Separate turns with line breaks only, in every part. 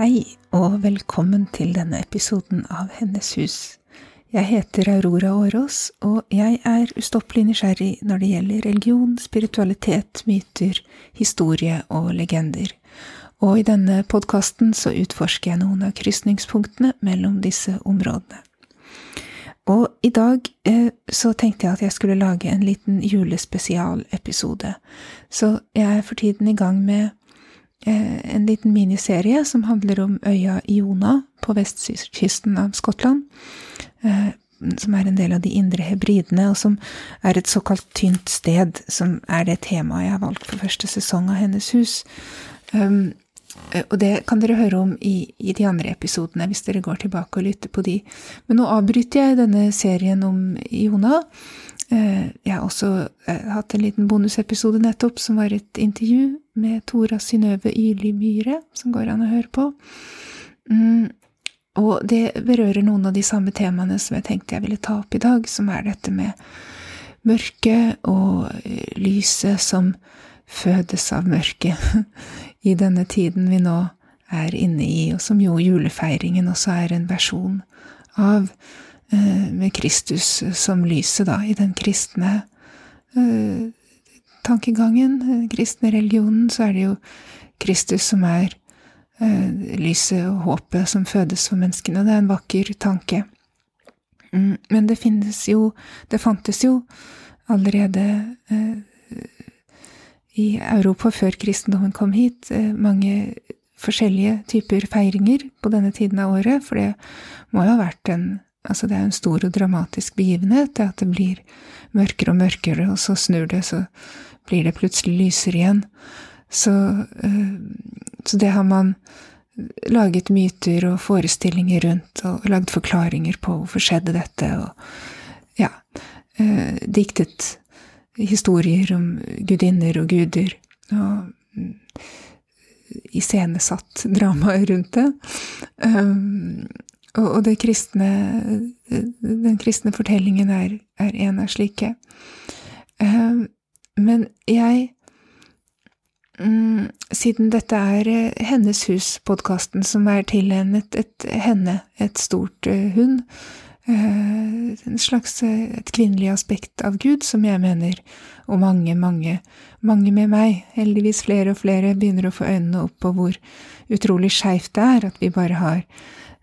Hei, og velkommen til denne episoden av Hennes hus. Jeg heter Aurora Årås, og jeg er ustoppelig nysgjerrig når det gjelder religion, spiritualitet, myter, historie og legender. Og i denne podkasten så utforsker jeg noen av krysningspunktene mellom disse områdene. Og i dag eh, så tenkte jeg at jeg skulle lage en liten julespesialepisode. Så jeg er for tiden i gang med en liten miniserie som handler om øya Iona på vestkysten av Skottland. Eh, som er en del av de indre hebridene, og som er et såkalt tynt sted, som er det temaet jeg har valgt for første sesong av Hennes hus. Eh, og det kan dere høre om i, i, de andre episodene, hvis dere går tilbake og lytter på de. Men nå avbryter jeg denne serien om Iona. Eh, jeg har også eh, hatt en liten bonusepisode nettopp, som var et intervju med Tora Synnøve Yrli Myhre, som går an å høre på. Mm, og det berører noen av de samme temaene som jeg tenkte jeg ville ta opp i dag, som er dette med mørket og lyset som fødes av mørket i denne tiden vi nå er inne i, og som jo julefeiringen også er en versjon av, eh, med Kristus som lyset, da, i den kristne eh, tankegangen, den kristne religionen, så er det jo Kristus som er eh, lyset og håpet som fødes for menneskene. Det er en vakker tanke. Mm, men det finnes jo, det fantes jo allerede i Europa før kristendommen kom hit, eh, mange forskjellige typer feiringer på denne tiden av året, for det må jo ha vært en Altså, det er en stor og dramatisk begivenhet, det at det blir mørkere og mørkere, og så snur det, så blir det plutselig lysere igjen. Så, eh, så det har man laget myter og forestillinger rundt, og lagd forklaringer på hvorfor skjedde dette, og ja, eh, diktet historier om gudinner og guder, og mm, iscenesatt dramaet rundt det. Um, og det kristne, den kristne fortellingen er, er en av slike. Um, men jeg mm, Siden dette er eh, Hennes hus-podkasten som er tilegnet et, henne, et stort uh, hund, Eh, en slags eh, et kvinnelig aspekt av Gud, som jeg mener, og mange, mange, mange med meg, heldigvis flere og flere, begynner å få øynene opp på hvor utrolig skeivt det er at vi bare har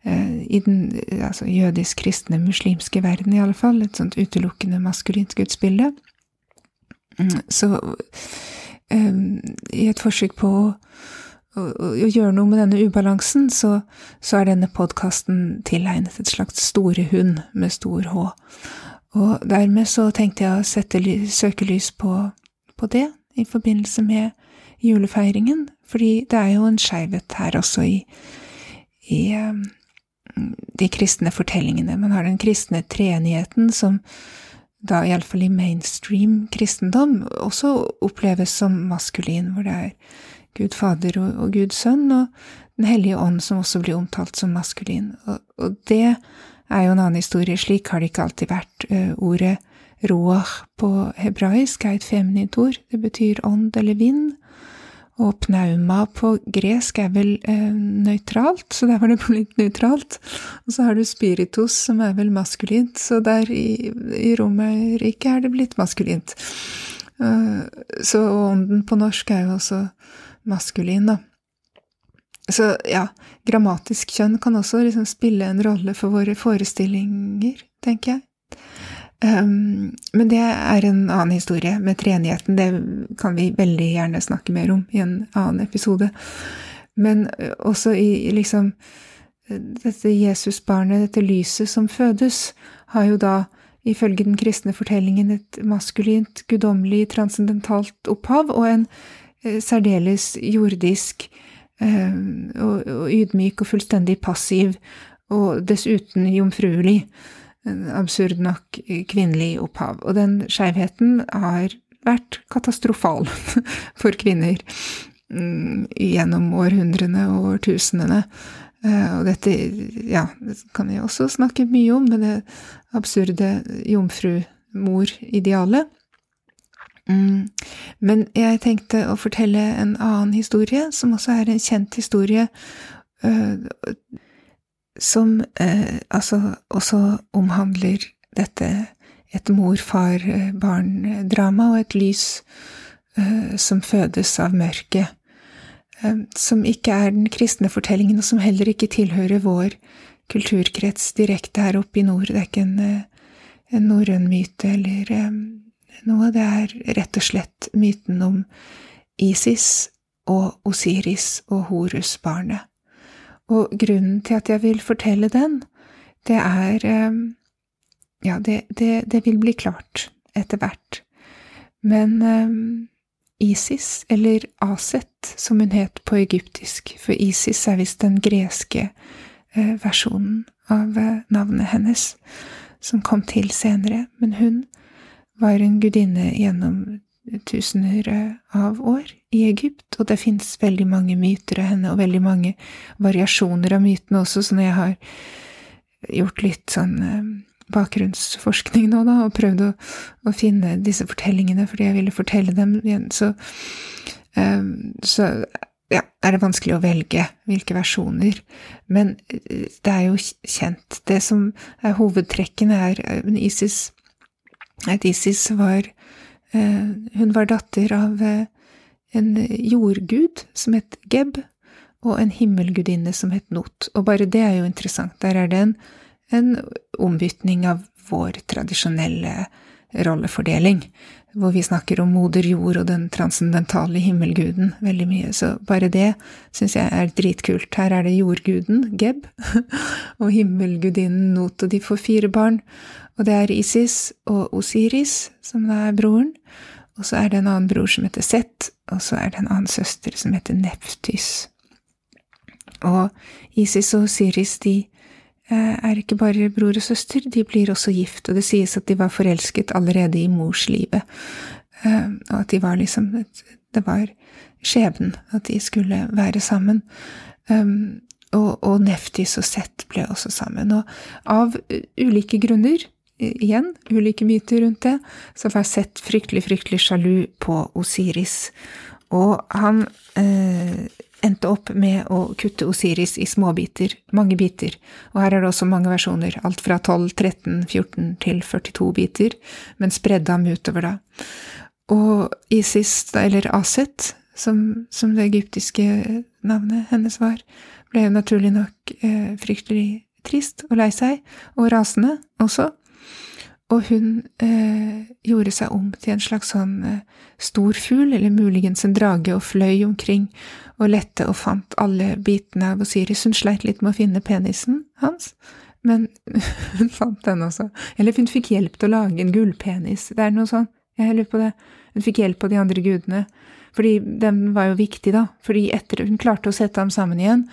eh, i den altså jødisk, kristne, muslimske verden i alle fall, et sånt utelukkende maskulint gudsbilde. Mm, så i et forsøk på å å, gjøre noe med denne ubalansen, så, så er denne podkasten tilegnet et slags store hund med stor H. Og dermed så tenkte jeg å sette søkelys på, på det i forbindelse med julefeiringen, fordi det er jo en skeivhet her også i, i um, de kristne fortellingene. Man har den kristne treenigheten som da iallfall i mainstream kristendom også oppleves som maskulin, hvor det er Gud Fader og, og Gud Sønn, og Den hellige ånd, som også blir omtalt som maskulin. Og, og, det er jo en annen historie. Slik har det ikke alltid vært. Uh, ordet roach på hebraisk er et feminint ord. Det betyr ånd eller vind. Og pneuma på gresk er vel eh, nøytralt, så der var det blitt nøytralt. Og så har du spiritus, som er vel maskulint, så der i, i Romerriket er det blitt maskulint. Uh, så ånden på norsk er jo også maskulin, da. Så ja, grammatisk kjønn kan også liksom spille en rolle for våre forestillinger, tenker jeg. Um, men det er en annen historie med treenigheten. Det kan vi veldig gjerne snakke mer om i en annen episode. Men også i liksom Dette Jesusbarnet, dette lyset som fødes, har jo da ifølge den kristne fortellingen et maskulint, guddommelig, transcendentalt opphav og en særdeles jordisk eh, og, og ydmyk og fullstendig passiv og dessuten jomfruelig, absurd nok kvinnelig opphav. Og den skeivheten har vært katastrofal for kvinner mm, gjennom århundrene og årtusenene. Eh, og dette ja, kan vi også snakke mye om, med det absurde jomfrumor-idealet. Mm. Men jeg tenkte å fortelle en annen historie, som også er en kjent historie, uh, som uh, altså også omhandler dette et mor-far-barn-drama og et lys uh, som fødes av mørket. Eh, som ikke er den kristne fortellingen, og som heller ikke tilhører vår kulturkrets direkte her oppe i nord. Det er ikke en, eh, en norrøn myte eller um, noe, det er rett og slett myten om Isis og Osiris og Horus-barnet. Og grunnen til at jeg vil fortelle den, det er um, Ja, det, det, det, vil bli klart etter hvert. Men um, Isis, eller Aset, som hun het på egyptisk, for Isis er visst den greske eh, versjonen av eh, navnet hennes, som kom til senere, men hun var en gudinne gjennom tusener eh, av år i Egypt, og det fins veldig mange myter av henne, og veldig mange variasjoner av mytene også, så når jeg har gjort litt sånn bakgrunnsforskning nå, da, og prøvd å, å, finne disse fortellingene fordi jeg ville fortelle dem igjen, så, um, så ja, er det vanskelig å velge hvilke versjoner. Men eh, det er jo kjent. Det som er hovedtrekkene, er Isis at Isis var uh, Hun var datter av uh, en jordgud som het Geb, og en himmelgudinne som het Not. Og bare det er jo interessant. Der er det en en ombytning av vår tradisjonelle rollefordeling, hvor vi snakker om moder jord og den transcendentale himmelguden veldig mye. Så bare det syns jeg er dritkult. Her er det jordguden, Geb, og himmelgudinnen Not, og de får fire barn. Og det er Isis og Osiris, som da er broren. Og så er det en annen bror som heter Seth, og så er det en annen søster som heter Neptys. Og Isis og Osiris, de Eh, er ikke bare bror og søster, de blir også gift, og det sies at de var forelsket allerede i morslivet, eh, og at de var liksom Det var skjebnen at de skulle være sammen. Um, og, og Neftis og Seth ble også sammen. Og av ulike grunner, igjen ulike myter rundt det, så var sett fryktelig, fryktelig sjalu på Osiris. Og han eh, endte opp med å kutte Osiris i småbiter, mange biter, og her er det også mange versjoner, alt fra 12, 13, 14 til 42 biter, men spredde ham utover da. Og Isis, eller Aset, som, som det egyptiske navnet hennes var, ble naturlig nok eh, fryktelig trist og lei seg, og rasende også, og hun eh, gjorde seg om til en slags sånn eh, stor fugl, eller muligens en drage, og fløy omkring og lette og fant alle bitene av Osiris. Hun sleit litt med å finne penisen hans, men hun fant den også. Eller hun fikk hjelp til å lage en gullpenis. Det er noe sånn, jeg lurer på det. Hun fikk hjelp av de andre gudene, fordi den var jo viktig, da. Fordi etter hun klarte å sette ham sammen igjen,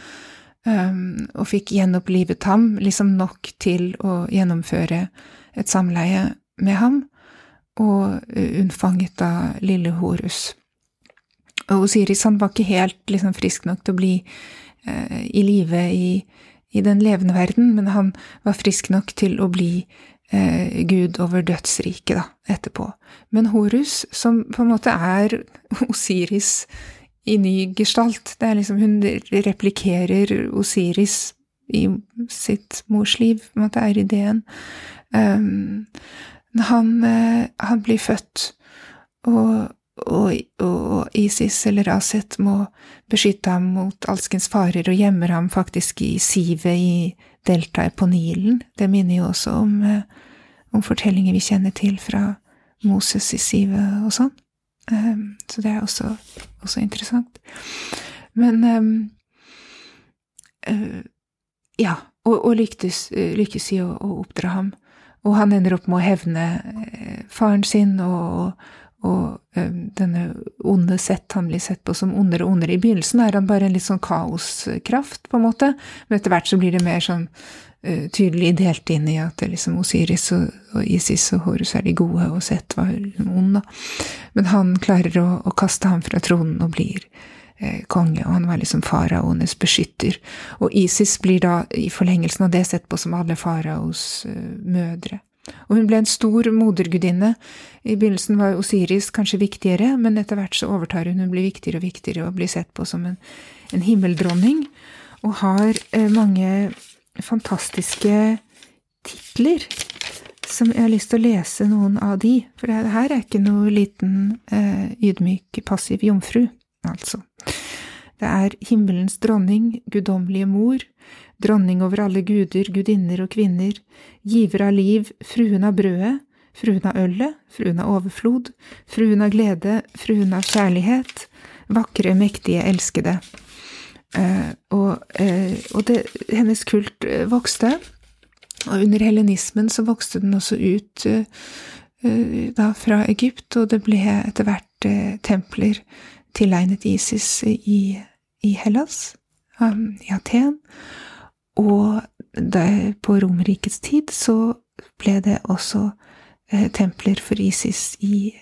um, og fikk gjenopplivet ham, liksom nok til å gjennomføre et samleie med ham, og unnfanget av lille Horus. Og Osiris han var ikke helt liksom, frisk nok til å bli eh, i live i, i, den levende verden, men han var frisk nok til å bli eh, gud over dødsriket da, etterpå. Men Horus, som på en måte er Osiris i ny gestalt, det er liksom hun replikerer Osiris i sitt mors liv, på en måte er ideen. Um, han, uh, han, blir født, og, og, og, Isis eller Aset må beskytte ham mot alskens farer og gjemmer ham faktisk i sivet i deltaet på Nilen. Det minner jo også om, uh, om fortellinger vi kjenner til fra Moses i sivet og sånn. Um, så det er også, også interessant. Men um, uh, ja, og, og lyktes, lykkes i å, å, oppdra ham og han ender opp med å hevne faren sin og, og denne onde sett, han blir sett på som ondere og ondere. I begynnelsen er han bare en litt sånn kaoskraft, på en måte, men etter hvert så blir det mer sånn uh, tydelig delt inn i at liksom Osiris og, og, Isis og Horus er de gode, og Sett var liksom ond, da. Men han klarer å, å kaste ham fra tronen og blir konge, og han var liksom faraoenes beskytter. Og Isis blir da i forlengelsen av det sett på som alle faraos uh, mødre. Og hun ble en stor modergudinne. I begynnelsen var Osiris kanskje viktigere, men etter hvert så overtar hun. Hun blir viktigere og viktigere og blir sett på som en, en himmeldronning. Og har eh, mange fantastiske titler som jeg har lyst til å lese noen av de. For det her er ikke noe liten eh, ydmyk, passiv jomfru, altså. Det er himmelens dronning, guddommelige mor, dronning over alle guder, gudinner og kvinner, giver av liv, fruen av brødet, fruen av ølet, fruen av overflod, fruen av glede, fruen av kjærlighet, vakre, mektige, elskede. Eh, og, eh, og det, hennes kult eh, vokste, og under helenismen så vokste den også ut da fra Egypt, og det ble etter hvert templer tilegnet Isis i, i Hellas, um, i Aten. Og der, på Romerrikets tid så ble det også eh, templer for Isis i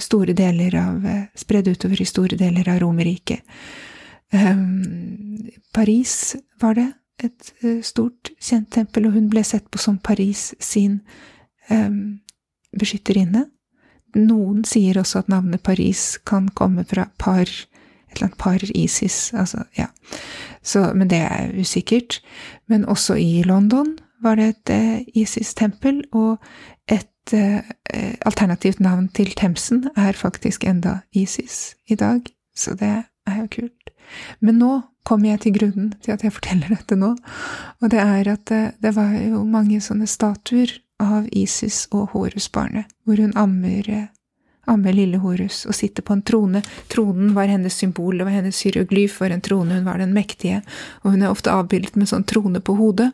store deler av Spredd utover i store deler av Romerriket. Um, Paris var det et uh, stort, kjent tempel, og hun ble sett på som Paris sin um, beskytterinne. Noen sier også at navnet Paris kan komme fra par, et eller annet par Isis, altså, ja. Så, men det er usikkert. Men også i London var det et eh, Isis-tempel, og et eh, alternativt navn til Themsen er faktisk enda Isis i dag, så det er jo kult. Men nå kommer jeg til grunnen til at jeg forteller dette nå, og det er at det, det var jo mange sånne statuer av Isis og Horus-barnet, hvor hun ammer, ammer lille Horus og sitter på en trone. Tronen var hennes symbol, det var hennes hieroglyf for en trone, hun var den mektige, og hun er ofte avbildet med sånn trone på hodet.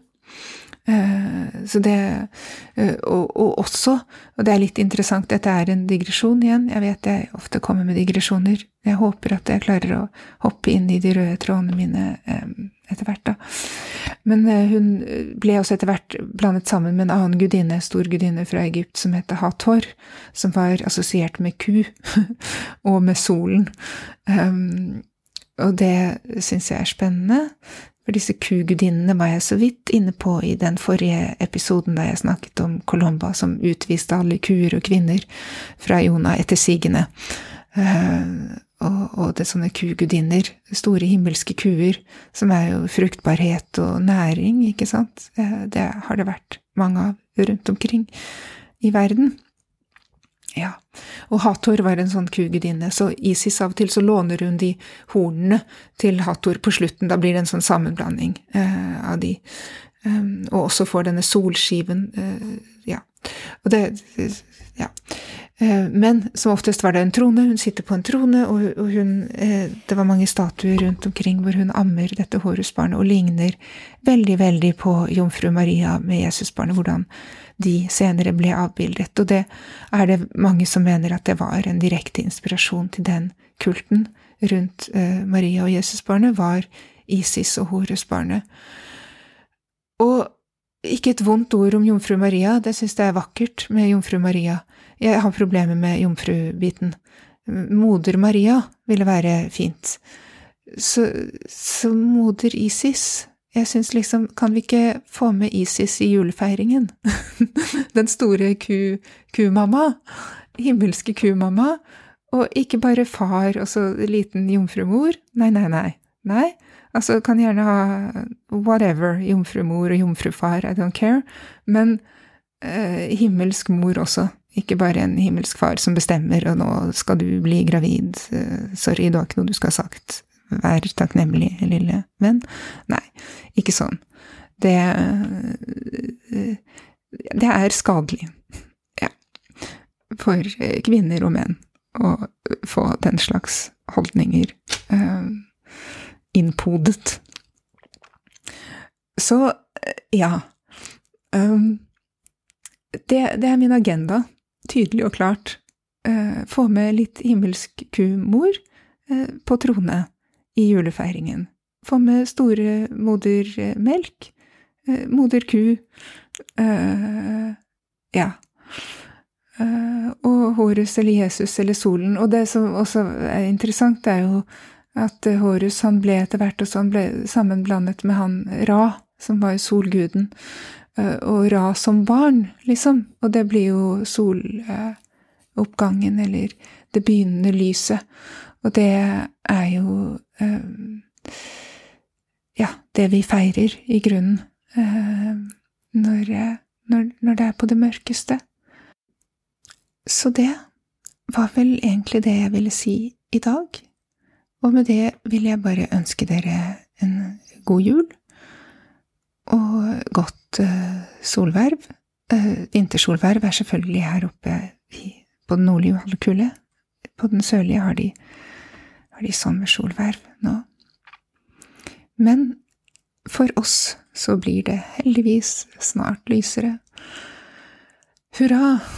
Eh, så det eh, og, og, også, og det er litt interessant, dette er en digresjon igjen, jeg vet jeg ofte kommer med digresjoner, jeg håper at jeg klarer å hoppe inn i de røde trådene mine eh, etter hvert, da. Men hun ble også etter hvert blandet sammen med en annen gudinne, stor gudinne fra Egypt, som het Hathor, som var assosiert med ku og med solen. Og det syns jeg er spennende. For disse kugudinnene var jeg så vidt inne på i den forrige episoden da jeg snakket om Colomba som utviste alle kuer og kvinner fra Jona etter sigende. Uh, og, det er sånne kugudinner, store himmelske kuer, som er jo fruktbarhet og næring, ikke sant. Uh, det har det vært mange av rundt omkring i verden. Ja, og Hathor var en sånn kugudinne, så Isis av og til så låner hun de hornene til Hathor på slutten, da blir det en sånn sammenblanding eh, av de. Um, og også får denne solskiven, eh, ja. Og det ja. Uh, men som oftest var det en trone, hun sitter på en trone, og, hun uh, Det var mange statuer rundt omkring hvor hun ammer dette Horusbarnet og ligner veldig, veldig på jomfru Maria med Jesusbarnet, hvordan de senere ble avbildet, og det er det mange som mener at det var en direkte inspirasjon til den kulten rundt uh, Maria og Jesusbarnet, var Isis og Horusbarnet. Og ikke et vondt ord om jomfru Maria, det syns jeg er vakkert med jomfru Maria. Jeg har problemer med jomfrubiten. Moder Maria ville være fint. Så, så moder Isis jeg syns liksom, kan vi ikke få med Isis i julefeiringen? Den store ku, kumamma. Himmelske kumamma. Og ikke bare far og så liten jomfrumor. Nei, nei, nei. Nei, altså kan gjerne ha whatever, jomfrumor og jomfrufar, I don't care. Men eh, himmelsk mor også. Ikke bare en himmelsk far som bestemmer, og nå skal du bli gravid. Eh, sorry, det var ikke noe du skal ha sagt. Vær takknemlig, lille venn. Nei, ikke sånn. Det Det er skadelig, ja, for kvinner og menn å få den slags holdninger uh, innpodet. Så, ja det, det, er min agenda, tydelig og klart. Eh, få med litt himmelsk kumor eh, på trone i julefeiringen. Få med store modermelk, eh, moderku, eh, ja. Eh, og Horus eller Jesus eller solen. Og det som også er interessant, er jo at Horus han ble etter hvert også han ble sammenblandet med han Ra, som var jo solguden. Eh, og Ra som barn, liksom. Og det blir jo soloppgangen, eller det begynnende lyset. Og det er jo ja, det vi feirer, i grunnen, når, når, når det er på det mørkeste. Så det var vel egentlig det jeg ville si i dag. Og med det vil jeg bare ønske dere en god jul og godt uh, solverv. Uh, vintersolverv er selvfølgelig her oppe i, på den nordlige halvkule. På den sørlige har de, har de sommersolverv nå. Men for oss så blir det heldigvis snart lysere. Hurra!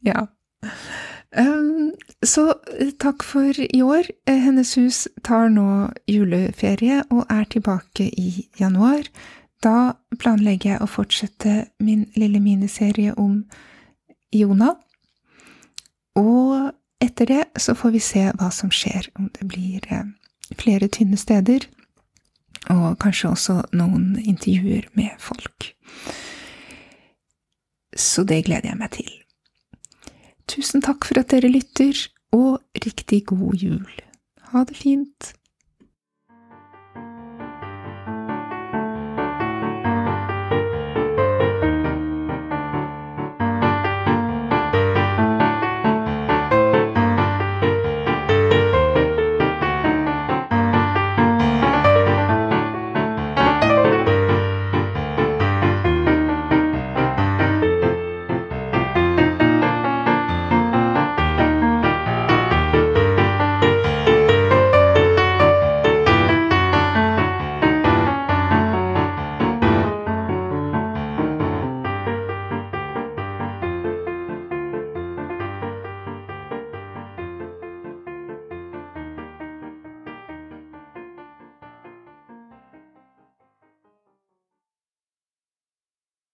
Ja. Så takk for i år. Eh, Hennes hus tar nå juleferie og er tilbake i januar. Da planlegger jeg å fortsette min lille miniserie om Jona. Og etter det så får vi se hva som skjer, om det blir eh, flere tynne steder, og kanskje også noen intervjuer med folk. Så det gleder jeg meg til. Tusen takk for at dere lytter, og riktig god jul. Ha det fint.